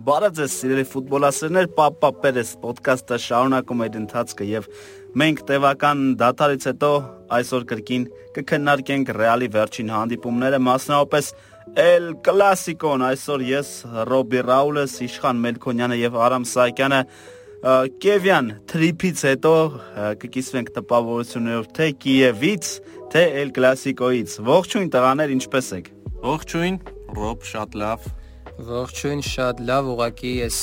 Բարև ձեզ, սիրելի ֆուտբոլասերներ, Պապա Պերես ոդկասթը շարունակում է իր ընթացքը եւ մենք տևական դաթարից հետո այսօր կրկին կքննարկենք Ռեալի վերջին հանդիպումները, մասնավորապես El Clasico-ն։ Այսօր ես Ռոբի Ռաուլես, Իշխան Մելքոնյանը եւ Արամ Սահակյանը Կևյան թրիփից հետո կկիսվենք տպավորություններով թե Կիևից, թե El Clasico-ից։ Ողջույն տղաներ, ինչպե՞ս եք։ Ողջույն, Ռոբ, շատ լավ։ Ողջույն, շատ լավ, ուղղակի ես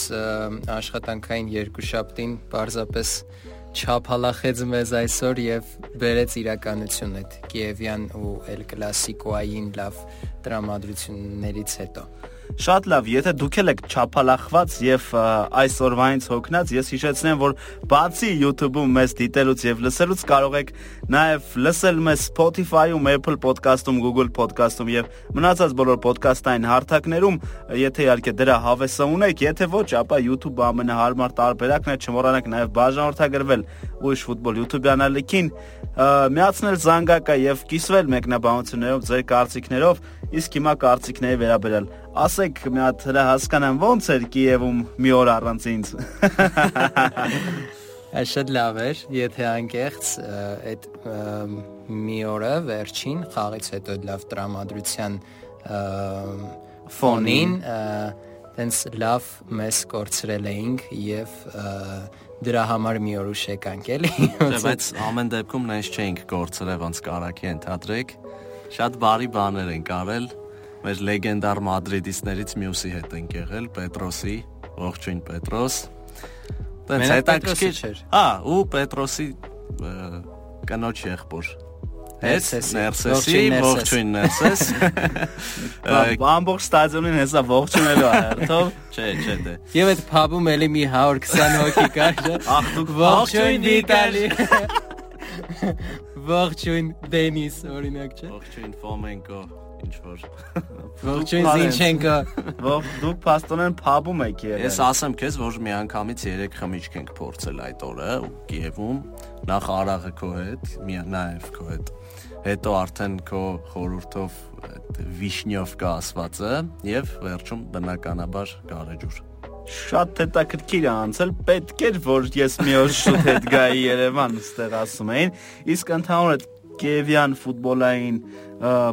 աշխատանքային երկու շաբթին պարզապես չափալախեց մեզ այսօր եւ բերեց իրականություն այդ Կիևյան ու El Clasico-ային լավ տրամադրություններից հետո։ Շատ լավ, եթե դուք եք ճափալախված եւ այսօրվանից հոգնած, ես հիշեցնեմ, որ բացի YouTube-ում մեզ դիտելուց եւ լսելուց կարող եք նաեւ լսել մեզ Spotify-ում, Apple Podcast-ում, Google Podcast-ում եւ մնացած բոլոր podcast-ային հարթակներում, եթե իհարկե դրա հավեսը ունեք, եթե ոչ, ապա YouTube-ը ամենահարմար տարբերակն է, չմոռանաք նաեւ բաժանորդագրվել ուրիշ ֆուտբոլ YouTube-յան ալիքին, միացնել զանգակը եւ կիսվել մեկնաբանություններով ձեր կարծիքներով, իսկ հիմա կարծիքների վերաբերյալ ասեք մի հատ հրա հասկանամ ո՞նց էր Կիևում մի օր առանց ինձ։ շատ լավ էր, եթե անկեղծ այդ մի օրը վերջին խաղից հետո լավ տրամադրության ֆոնին տենց լավ մեզ կորցրել էինք եւ դրա համար մի օր ուշ եկանք էլի։ բայց ամեն դեպքում նենց չէինք կորցրել ոնց կարակի ընդհանրեք։ Շատ բարի բաներ են կարել մեր լեգենդար մադրիդիստներից մյուսի հետ ենք եղել, Պետրոսի, ողջույն Պետրոս։ Տենց հետաքրքիր չէր։ Հա, ու Պետրոսի կնոջ եղբոր Էս ներսեսի ողջույն ներսես։ Ամբողջ ստադիոնին հեսա ողջունելու այրթով։ Չէ, չէ դե։ Եվ այդ փաբում էլի մի 120 հոգի կար, Ախ դուք ողջույն Վիտալի։ Ողջույն Դենիս, օրինակ, չէ։ Ողջույն Ֆոմենկո ինչ որ Ողջույն Զինչենկո։ Ող դուք փաստորեն փաբում եք եղել։ Ես ասեմ քեզ, որ մի անգամից 3 խմիչք ենք փորձել այդ օրը Կիևում, նախ Արաղը քո հետ, մի նաև քո հետ։ Հետո արդեն քո խորուրդով այդ վիշնյով կա ասվածը եւ վերջում բնականաբար գարեջուր շատ հետաքրքիր է անցել, պետք էր որ ես մի օր շուտ հետ գայի Երևան, ստեղ ասում էին, իսկ ընդհանուր Կիևյան ֆուտբոլային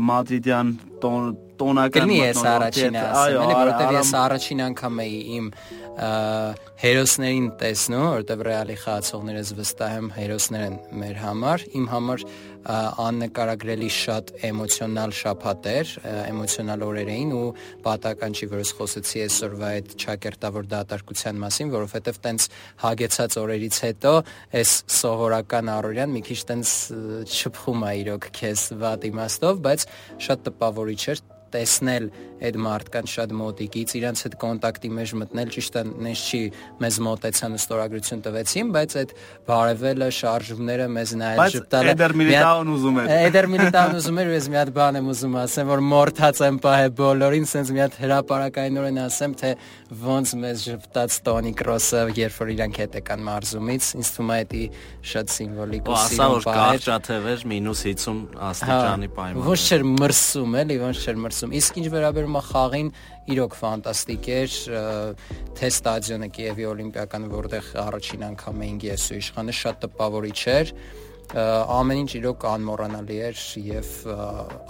մադրիդյան տոնական մտնոլորտի ես առաջինը ասեմ, որովհետև ես առաջին անգամ էի իմ հերոսներին տեսնում, որտեղ ռեալի խաղացողներս վստահ եմ հերոսներ են մեր համար, իմ համար աննկարագրելի շատ էմոցիոնալ շփաթեր, էմոցիոնալ օրեր էին ու պատական չի որ ես խոսեցի այսօրվա այդ ճակերտավոր դատարկության մասին, որովհետև տենց հագեցած օրերից հետո այս սովորական առօրյան մի քիչ տենց չփխում է իրոք քեզ վատ իմաստով, բայց շատ տպավորիչ էր տեսնել այդ մարդկանց շատ մոտիկից, իրանց հետ կոնտակտի մեջ մտնել, ճիշտ է, նենց չի մեզ մոտեցան ու ստորագրություն տվեցին, բայց այդ բարևելը, շարժումները մեզ նայել շփտալը։ Էդեր Միլիտաուն ուզում էր։ Էդեր Միլիտաուն ուզում էր, ու ես մի հատ բան եմ ուզում ասեմ, որ մորթած եմ պահե բոլորին, սենց մի հատ հրաապարակայինորեն ասեմ, թե ոնց մեզ շփտած Տոնի Կրոսը, երբ որ իրանք հետ եկան մարզումից, ինձ թվում է դա շատ սիմվոլիկ ու սիրուն բան։ Ասա որ կարճաթև էր -50 աստիճանի պայման։ Ոչ չէր մրսում, էլի, ոչ չէր մրսում։ Իսկ ինչ վերաբերում է խաղին, իրոք ֆանտաստիկ էր, թե ստադիոնը Կիևի Օլիմպիական, որտեղ առաջին անգամ էինք ես ու իշխանը շատ տպավորիչ էր ամեն ինչ իրոք անմոռանալի էր եւ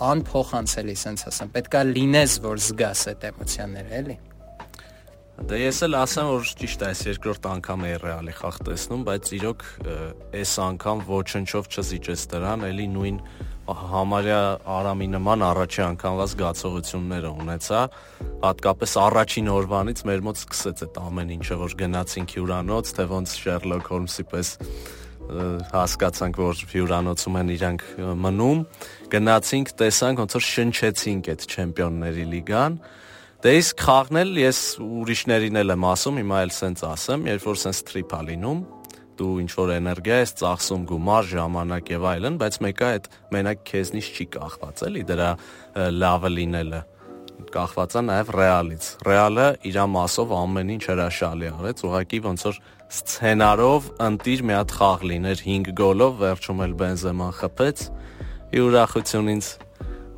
անփոխանցելի, ասենց ասեմ։ Պետքա լինես, որ զգաս այդ էմոցիաները, էլի։ Դե ես էլ ասեմ, որ ճիշտ է, այս երկրորդ անգամ է ռեալի խաղ տեսնում, բայց իրոք այս անգամ ոչնչով չզիջես դրան, էլի նույն համարյա Արամի նման առաջի անգամվա զգացողությունները ունեցա, հատկապես առաջին օրվանից մեր մոտ սկսեց այդ ամեն ինչը, որ գնացինք հյուրանոց, թե ոնց Շերլոկ Հոլմսի պես հասկացանք, որ հյուրանոցում են իրանք մնում, գնացինք, տեսանք ոնց որ շնչեցինք այդ չեմպիոնների լիգան, Դե իսկ խաղն էլ ես ուրիշներին էլ եմ ասում, հիմա էլ սենց ասեմ, երբ որ սենց տրիփ ա լինում, դու ինչ որ էներգիա ես ծախսում գումար, ժամանակ եւ այլն, բայց մեկը այդ մենակ քեզնից չի կախված, էլի դրա լավը լինելը կախված է նաև ռեալից։ Ռեալը իր մասով ամեն ինչ հրաշալի արեց, ուղղակի ոնց որ սցենարով ընտիր մի հատ խաղ լիներ 5 գոլով, վերջում էլ Բենզեման խփեց։ Ի ուրախություն ինձ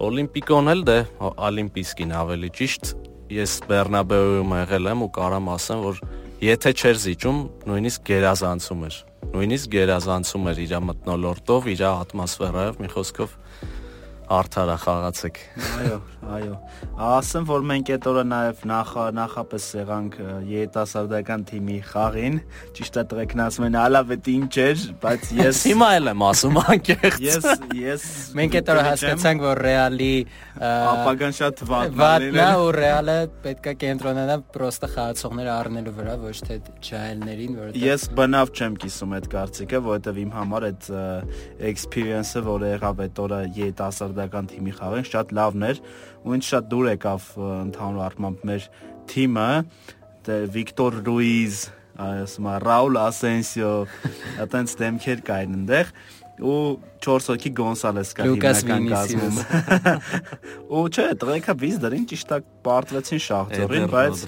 Օլիմպիկոն էլ դե Օլիմպիսկին ավելի ճիշտ ես Բեռնաբեուում եղել եմ ու կարամ ասեմ, որ եթե չէր զիջում, նույնիսկ գերազանցում էր։ Նույնիսկ գերազանցում էր իր մտնոլորտով, իր ատմոսֆերայով, մի խոսքով արդարա խաղացեք։ Այո, այո։ Ասեմ, որ մենք այդ օրը նաև նախ նախապես եղանք երիտասարդական թիմի խաղին։ Ճիշտ է տղեկն ասում են, «Ալավետ ինչ էր», բայց ես հիմա էլ եմ ասում անկեղծ։ Ես ես մենք այդ օրը հասկացանք, որ Ռեալի ապագան շատ վատն է ու Ռեալը պետքա կենտրոնանա պրոստը խաղացողները առնելու վրա, ոչ թե ջահելներին, որովհետեւ Ես բնավ չեմ կիսում այդ կարծիքը, որովհետեւ իմ համար այդ experience-ը, որը եղավ այդ օրը երիտասարդ սերբական թիմի խաղին շատ լավն էր ու ինձ շատ դուր եկավ ընդհանուր առմամբ մեր թիմը Վիկտոր Ռուիզ ասում Ռաուլ Ասենսիո այտենց դեմքեր կային այնտեղ ու 4 հոգի Գոնսալես կա հիմնական կազմում։ Ու չէ, տղեկա վիզ դրին ճիշտ է պարտվեցին շախտորին, բայց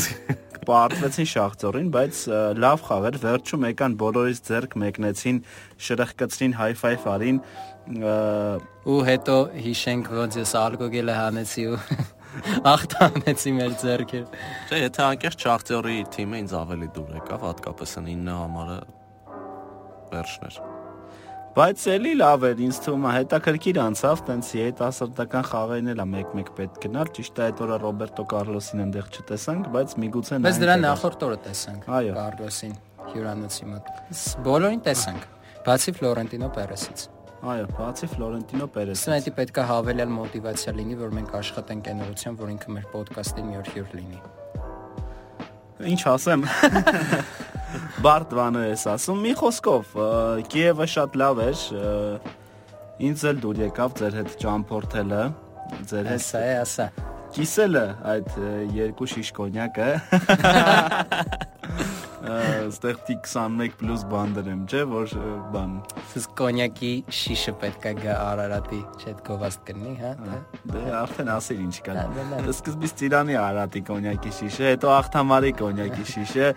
պարտվեցին շախտորին, բայց լավ խաղ էր։ Վերջում եկան բոլորից ձեռք մեկնեցին, շրխկացրին հայ-ֆայվ արին ու հետո հիշենք ոնց ես ալկոգելը հանեցի ու ախտանեցի մեր ձեռքեր։ Չէ, եթե անկեղծ Շախտյորի թիմը ինձ ավելի դուր եկավ, հատկապես 9 համարը վերջներ։ Բայց էլի լավ էր, ինձ թվում է հետաքրքիր անցավ, տենց երիտասարդական խաղերն էլ է մեկ-մեկ պետք գնալ։ Ճիշտ է, այդ օրը Ռոբերտո Կարլոսին այնտեղ չտեսանք, բայց միգուցե նա Բայց դրա նախորդ օրը տեսանք Կարլոսին հյուրանոցի մոտ։ Բոլորին տեսանք, բացի Ֆլորենտինո Պերեսից։ Այո, բացի Ֆլորենտինո Պերեսից։ Սա դա պետք է հավելյալ մոտիվացիա լինի, որ մենք աշխատենք այն ուղղությամբ, որ ինքը մեր ոդկասթին մի օր հյուր լինի։ Ինչ ասեմ։ Բարդ բաներ ես ասում։ Մի խոսքով, Կիևը շատ լավ էր։ Ինձ էլ դուր եկավ ձեր հետ ճամփորդելը։ Ձեր հետ։ Ասա, ասա կիսելը այդ երկու շիշ կոնյակը ստեղտի 21+ բան դրեմ, չէ, որ բան։ Սս կոնյակի շիշը պետքա գա Արարատի, չէ՞ գովաստ կնի, հա։, հա։ Դե արդեն ասիր ինչ կա։ Սկզբից Ծիրանի Արարատի կոնյակի շիշը, հետո Ախթամարի կոնյակի շիշը,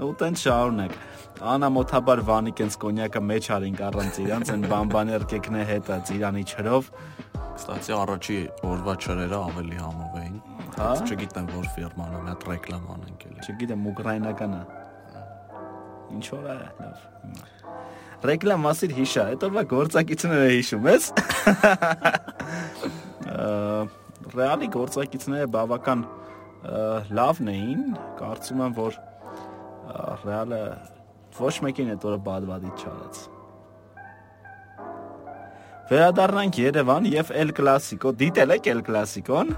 ու տենց շարունակ։ Անամոթաբար Վանիկ այնց կոնյակը մեջ արինք առանց իրանց այն բամբաներ կեկնե հետը Ծիրանի չրով Կստացի առաջի օրվա չրերը ավելի համով էին։ Հա։ Չգիտեմ որ ֆիրման է, հատ ռեկլամ անենք էլի։ Չգիտեմ ուկրաինական է։ Ինչ որ է, լավ։ Ռեկլամ ասիր հիշա, այդ օրվա գործակիցները հիշում ես։ Ռեալի գործակիցները բավական լավն էին, կարծում եմ որ Ռեալը ոչ մեկին այդ օրը բադվադից չարեց։ Վերադառնանք Երևան եւ El Clasico։ Դիտել եք El Clasico-ն։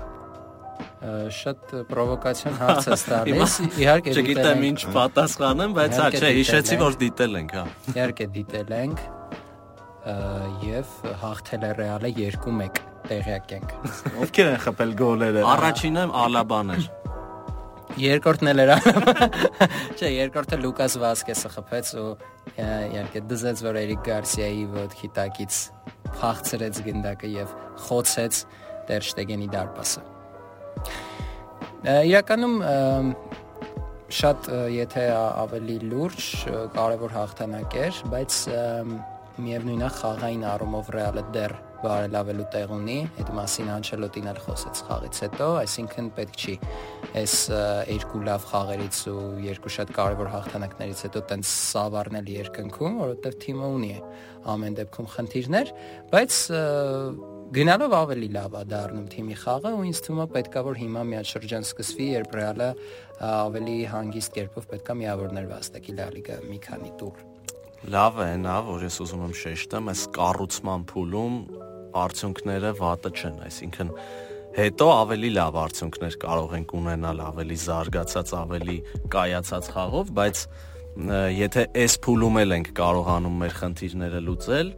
Շատ պրովոկացիոն հարց է տալիս։ Իհարկե դիտել ենք։ Չգիտեմ ինչ պատասխանեմ, բայց հա, չէ, հիշեցի, որ դիտել ենք, հա։ Իհարկե դիտել ենք եւ հաղթել է Ռեալը 2-1 տեղյակ ենք։ Ովքեր են խփել գոլերը։ Առաջինը Ալաբան էր։ Երկրորդն էլ էր։ Չէ, երկրորդը Լուկաս Վասկեսը խփեց ու իհարկե դզեց որ Էրիկ Գարսիայի ոդքի տակից փախցրեց գնդակը եւ խոցեց Տեր Շտեգենի դարպասը։ Իրականում շատ եթե ավելի լուրջ կարևոր հաղթանակ էր, բայց միևնույնն է խաղային առումով Ռեալը դեռ բարելավելու տեղ ունի, այդ մասին Անչելոտին էլ խոսեց խաղից հետո, այսինքն պետք չի այս երկու լավ խաղերից ու երկու շատ կարևոր հաղթանակներից հետո տենց սավառնել երկնքում, որովհետև թիմը ունի ամեն դեպքում խնդիրներ, բայց գնալով ավելի լավ է դառնում թիմի խաղը ու ինձ թվում է պետքա որ հիմա մի հատ շրջան սկսվի, երբ Ռեալը ավելի հանգիստ կերպով պետքա միավորներ վաստակի Լա լիգա մի քանի տուր լավ է նա, որ ես ուզում եմ շեշտեմ, այս կառուցման փուլում արդյունքները վատը չեն, այսինքն հետո ավելի լավ արդյունքներ կարող ենք ունենալ ավելի զարգացած, ավելի կայացած խաղով, բայց եթե այս փուլում էլ ենք կարողանում մեր խնդիրները լուծել,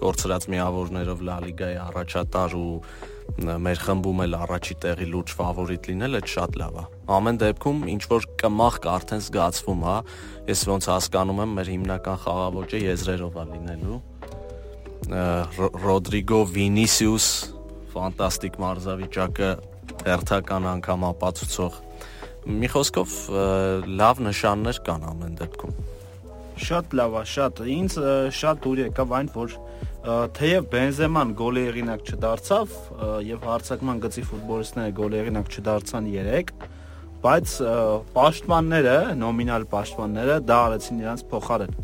կորցրած միավորներով Լա լիգայի առաջատար ու մեր խմբում էլ առաջի տեղի լուրջ ֆավորիտ լինել, այդ շատ լավ է։ Ամեն դեպքում ինչ որ կմախք արդեն զգացվում, հա, ես ոնց հասկանում եմ, մեր հիմնական խաղաոճը եզրերով է լինելու Ռոդրիգո Վինիսիուս ֆանտաստիկ մարզավիճակը հերթական անգամ ապացուցող մի խոսքով լավ նշաններ կան ամեն դեպքում շատ լավ է շատ ինձ շատ դուր եկավ այն որ թեև Բենզեման գոլի եղինակ չդարձավ եւ հարցակման գծի ֆուտբոլիստները գոլի եղինակ չդարձան 3, բայց պաշտպանները, նոմինալ պաշտպանները դա արեցին իրancs փոխարեն։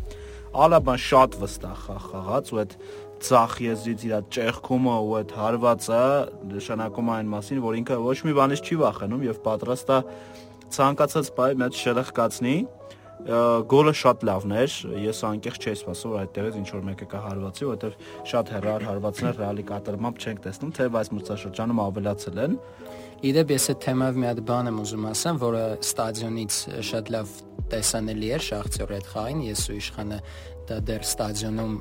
Ալաբան շատ վստահ խաղաց ու այդ ցախ եզրից իր ճեղքումը ու այդ հարվածը նշանակում այն մասին, որ ինքը ոչ մի բանից չի վախենում եւ պատրաստ է ցանկացած բայ հատ շրխկացնի գոլը շատ լավն էր։ Ես անկեղծ չէի սպասում, որ այդտեղից ինչ որ մեկը կա հարվածի, որովհետև շատ հերար հարվածներ ռեալի կատարմամբ չենք տեսնում, թե այս մրցաշրջանում ավելացել են։ Իդեպ ես այդ թեմայով մի հատ բան եմ ուզում ասեմ, որը ստադիոնից շատ լավ տեսանելի էր Շախտյորի հետ խաղին, ես ու Իշխանը դա դեռ ստադիոնում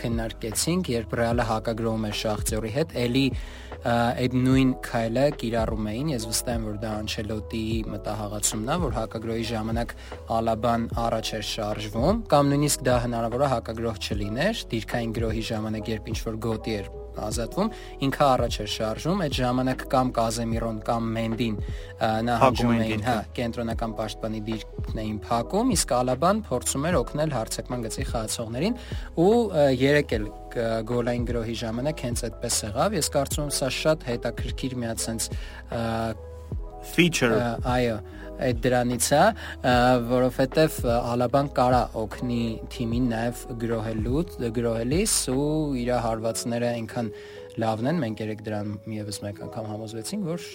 քննարկեցինք, երբ Ռեալը հակագրովում էր Շախտյորի հետ, ելի այդ նույն քայլը կիրառում էին, ես վստահ եմ, որ դա Անչելոտիի մտահղացումն է, որ հակագրոհի ժամանակ Ալաբան առաջ էր շարժվում, կամ նույնիսկ դա հնարավոր է հակագրոհ չլիներ, դիրքային գրոհի ժամանակ, երբ ինչ որ գոտի էր ազատվում, ինքը առաջ էր շարժում, այդ ժամանակ կամ Կազեմիրոն կամ Մենդին նահանջում էին, հա, կենտրոնական պաշտպանի դիրքն էին փակում, իսկ Ալաբան փորձում էր օգնել հարցակման գծի խաղացողներին ու երեք էլ գոլային գրոհի ժամանակ հենց այդպես եղավ։ Ես կարծում եմ սա շատ հետաքրքիր մի հատ sense feature. Այո այդ դրանից է, որովհետև Ալաբան կարա օգնի թիմին նաև գրոհելու, գրոհելիս ու իր հարվածները այնքան լավն են, մենք երեք դրան միևս մեկ անգամ համոզվեցինք, որ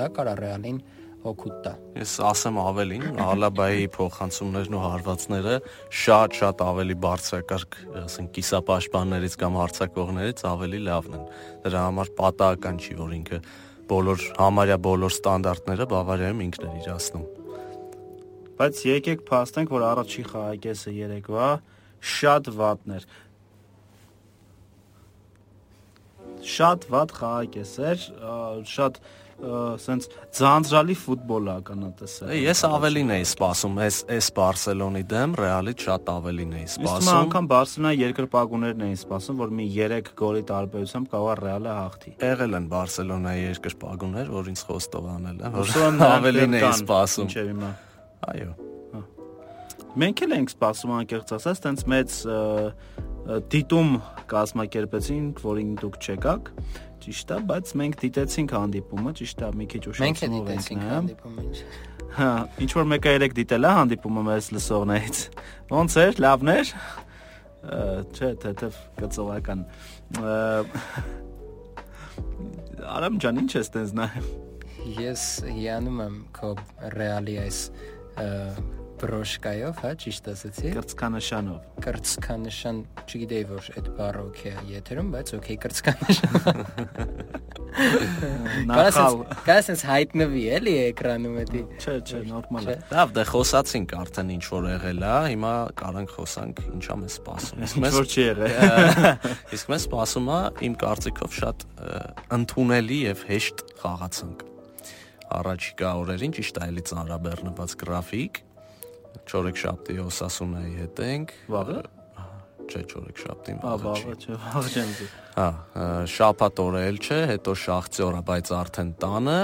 դա կարա ռեալին օգուտ տա։ Ես ասեմ ավելին, Ալաբայի փոխանցումներն ու հարվածները շատ-շատ ավելի բարձրակարգ, ասենք կիսապաշտպաններից կամ հարցակողներից ավելի լավն են։ Դրա համար պատահական չի, որ ինքը բոլոր համարյա բոլոր ստանդարտները Բավարիայում ինքն էր իրացնում։ Բայց եկեք փաստենք, որ առաջի խաղակեսը երեկվա շատ վատներ։ Շատ վատ խաղակես էր, շատ սենց ձանձրալի ֆուտբոլ է ականատեսը։ Ես ավելին էի սպասում, այս այս Բարսելոնի դեմ Ռեալից շատ ավելին էի սպասում։ Իսկ անգամ Բարսելոնա երկրպագուներն էին սպասում, որ մի 3 գոլի տարբերությամբ կարող է Ռեալը հաղթի։ Եղել են Բարսելոնայի երկրպագուներ, որ ինձ խոստով անել են, որ ավելին էի սպասում։ Ինչեր հիմա։ Այո։ Մենք էլ ենք սպասում անկեղծ ասած, տենց մեծ դիտում կազմակերպեցինք, որին դուք չեկաք Ճիշտ է, բայց մենք դիտեցինք հանդիպումը, ճիշտ է, մի քիչ ուշացնող ենք։ Մենք դիտեցինք հանդիպումը։ Հա, ինչ որ մեկը երեք դիտել է հանդիպումը մեզ լսողներից։ Ոնց էր, լավն էր։ Չէ, թեթև կծովական։ Արամ ջան, ինչ ես տես նայում։ Ես հիանում եմ քո ռեալի այս բրոշկայով, հա, ճիշտ ասացի։ Կրծքանշանով։ Կրծքանշան, չգիտեի որ այդ բառը օքեյ է եթերում, բայց օքեյ կրծքանշան։ Նախալ։ Կասես հայտնվի էլի էկրանում էդի։ Չէ, չէ, նորմալ է։ Լավ, դե խոսացինք արդեն ինչ որ եղել է, հիմա կարանք խոսանք ինչա մեզ սպասում։ Իսկ մեզ որ չի եղել։ Իսկ մեզ սպասում է իմ կարծիքով շատ ընդունելի եւ հեշտ խաղացանք առաջիկա օրերին ճիշտ է էլի ծանրաբեռնված գրաֆիկ Չորեքշաբթի Օսասունայի հետ ենք։ Վաղը։ Չէ, չորեքշաբթին վաղը չի։ Ահա, չէ, վաղը չեմ Հա, շաբաթ օրը էլ չէ, հետո շախտյորը, բայց արդեն տանը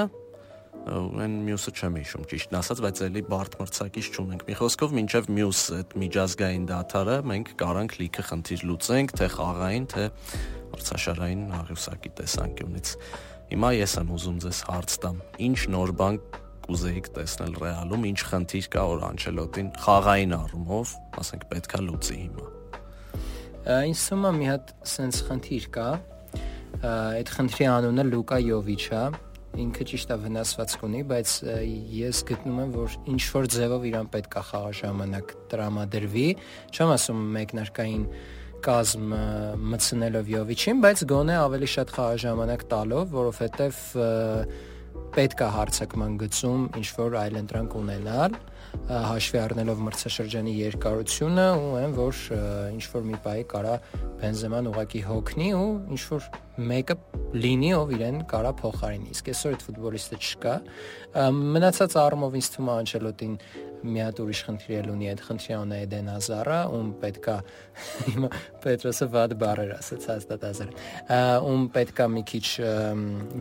այն մյուսը չեմ հիշում ճիշտն ասած, բայց էլի բարդ մրցակից չունենք։ Մի խոսքով, մինչև մյուս այդ միջազգային դաթարը մենք կարանք լիքը խնդիր լուծենք, թե խաղային, թե մրցաշարային աղյուսակի տեսանկյունից։ Հիմա ես եմ ուզում ձեզ հարց տամ. Ինչ նոր բան կուզեիք տեսնել Ռեալում, ինչ խնդիր կա որ Անչելոտին խաղային առումով, ասենք պետքա լուծի հիմա։ թվում է մի հատ սենց խնդիր կա։ Այդ խնդրի անունը Լուկա Յովիչ է ինքը ճիշտ է վնասվածք ունի, բայց ես գտնում եմ, որ ինչ որ ձևով իրան պետք է խաղաժամանակ տրամադրվի։ Չեմ ասում մեկնարկային կազմ մցնելով Յովիչին, բայց գոնե ավելի շատ խաղաժամանակ տալով, որովհետև պետք է հարցակման գծում ինչ որ այլընտրանք ունենալ հաշվի առնելով մրցաշրջանի երկարությունը ու այն որ ինչ որ մի բայ կարա Բենզեման ուղակի հոգնի ու ինչ որ մեկը լինի ով իրեն կարա փոխարինի իսկ այսօր այդ ֆուտբոլիստը չկա մնացած առումով ինձ թվում է Անչելոտին մի հատ ուրիշ խնդիր էլ ունի այդ խնդրի անունը Էդեն Ազարը, ում պետքա հիմա Պետրոսը վատ բառեր ասաց հաստատ Ազար։ Ում պետքա մի քիչ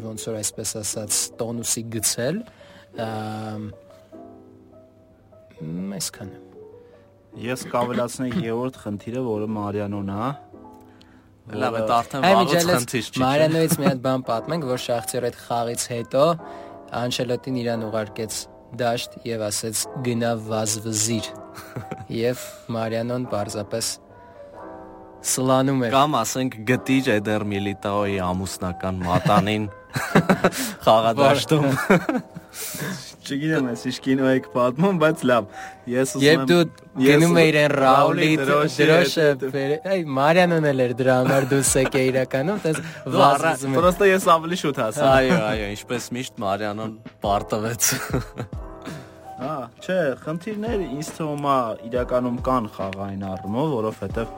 ոնց որ այսպես ասած տոնուսի գցել։ Այսքան։ Ես կավելացնեի երրորդ խնդիրը, որը Մարիանոն է, Լավ է, արդեն վաղուց խնդիր չի։ Մարիանոից մի հատ բան պատմենք, որ Շախտյորի այդ խաղից հետո Անչելոտին իրան ուղարկեց դաշտ եւ ասեց գնա վազվզիր։ Եվ Մարիանոն պարզապես սլանում էր։ Կամ ասենք գտիր Էդեր Միլիտաոյի ամուսնական մատանին խաղադաշտում։ Չգիտեմ, ես ինչ կինո եք պատմում, բայց լավ։ Ես ուզում եմ Եվ դու գնում էիր այն Ռաուլի դրոշը, այ Մարիանն էլ էր դրա համար դու սեք է իրականում, տես վազում է։ Պրոստը ես ավելի շուտ հասա։ Այո, այո, ինչպես միշտ Մարիանն պարտվեց։ Հա, չէ, խնդիրներ ինձ թվում է իրականում կան խաղային առումով, որովհետև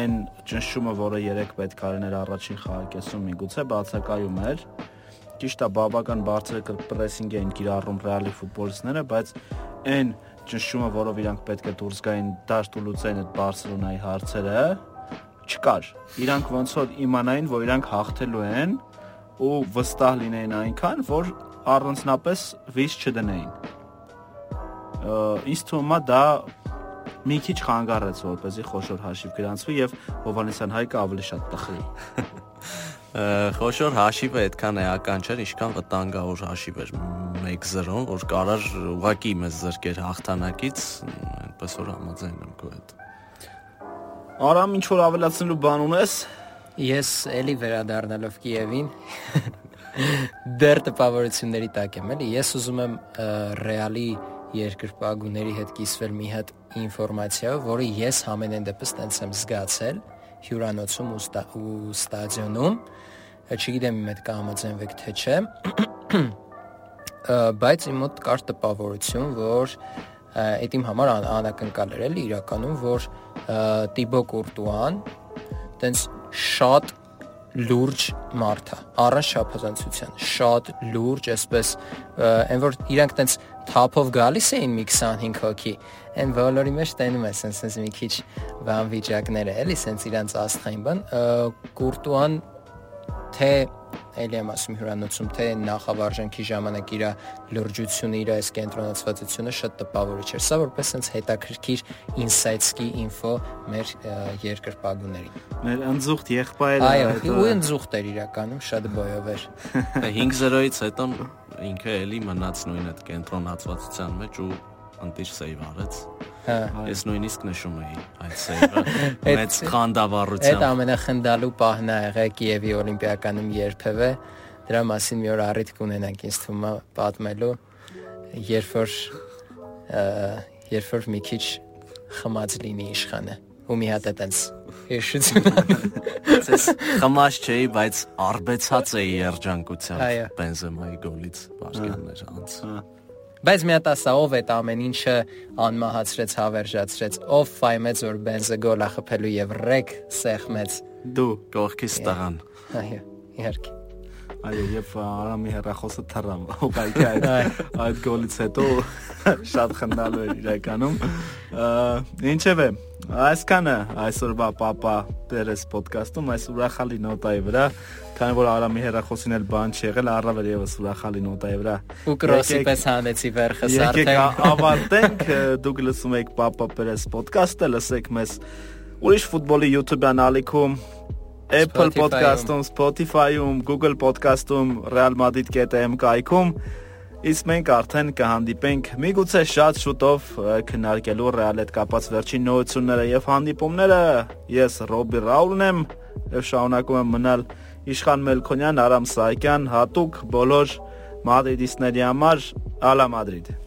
այն ճնշումը, որը երեք պետք արներ առաջին խաղակեսում, միգուցե բացակայում էր ճիշտ է բավական բարձր պրեսինգ էին կիրառում ռեալի ֆուտբոլիստները, բայց այն ճնշումը, որով իրանք պետք է դուրս գային դաշտ ու լուծեն այդ Բարսելոնայի հարցերը, չկար։ Իրանք ոնց որ իմանային, որ իրանք հաղթելու են ու վստահ լինեին այնքան, որ առանձնապես վիճ չդնեին։ Ինձ թվում է դա մի քիչ խանգարեց, որպեսզի խոշոր հաշիվ գրանցվի եւ Հովանեսյան Հայկը ավելի շատ տխրի։ խոշոր հաշիվը այդքան էական չէր, ինչքան վտանգավոր հաշիվ էր 1-0, որ կարար ուղակի մեզ զրկեր հաղթանակից, այնպես որ համաձայն եմ քո հետ։ Արամ ինչ որ ավելացնելու բան ունես։ Ես էլի վերադառնալով Կիևին դեռ տպավորությունների տակ եմ, էլի։ Ես ուզում եմ Ռեալի երկրպագուների հետ կիսվել մի հատ ինֆորմացիայով, որը ես համենայն դեպս տենց եմ զգացել հյուրանոցում ու, ստա, ու ստադիոնում չգիտեմ իմ հետ կհամաձայնվեք թե չէ բայց իմ մոտ կար տպավորություն որ այդ իմ համար անակնկալ էր էլի իրականում որ Տիբո Կուրտուան տենց շատ լուրջ մարդ է առանց շափազանցության շատ լուրջ այսպես այն որ իրանք տենց թափով գալիս էին մի 25 հոգի այն բոլորի մեջ տենում է սենց սենց մի քիչ բան վիճակները էլի սենց իրանց աստղային բան կուրտուան թե էլի եմ ասում հյուրանոցում թե նախավարժանքի ժամանակ իր լրջությունը, իր այս կենտրոնացվածությունը շատ տպավորիչ էր։ Սա որպես sense հետաքրքիր insights-ի ինֆո մեր երկրպագուներին։ Մեր ընձուղտ եղբայրը Այո, ու ընձուղտ էր իրականում շատ բոյով էր։ 5-0-ից հետո ինքը էլի մնաց նույն այդ կենտրոնացվածության մեջ ու ընտիր սեյվ արեց։ Հա։ Ես նույնիսկ նշում էի այդ սեյվը մեծ խանդավառությամբ։ Այդ ամենախնդալու պահն է եղել Կիևի Օլիմպիականում երբևէ։ Դրա մասին մի օր առիթ կունենանք ինձ թվում է պատմելու, երբ որ երբ որ մի քիչ խմած լինի իշխանը ու մի հատ այտենց հիշություն Ես խմած չէի, բայց արբեցած էի երջանկությամբ Բենզեմայի գոլից բաշկյաններ անց։ Հա Բայց մի հատ ասա ով այդ ամեն ինչը անմահացրեց, հավերժացրեց, ով ֆայմեց որ բենզը գոլա խփելու եւ ռեկ սեղմեց։ Դու կողքից տղան։ Այո, իհարկե։ Այո, եւ Արամի հերախոսը թռավ։ Ուղղակի այդ այդ գոլից հետո շատ խնդալու էր իրականում։ Ինչևէ, այսքանը այսօրվա Պապա Պերես ոդկասթում այս ուրախալի նոտայի վրա քանի որ Արամի հերախոսին էլ բան չի եղել, առավել եւս ուրախալի նոտայի վրա։ Ու կրոսի պես հանեցի վերխը սարթեն։ Եկեք ավարտենք, դուք լսում եք Papa Perez podcast-ը, լսեք մեզ ուրիշ ֆուտբոլի YouTube-յան ալիքում Apple Podcast-ում, Spotify-ում, Google Podcast-ում, Real Madrid.am կայքում Իսկ մենք արդեն կհանդիպենք միգուցե շատ շուտով քննարկելու Real հետ կապած վերջին նորությունները եւ հանդիպումները։ Ես Ռոբի Ռաուլն եմ եւ շարունակում եմ մնալ Իշխան Մելքոնյան, Արամ Սահակյան, հատուկ բոլոր մադրիդիստների համար Ալա Մադրիդ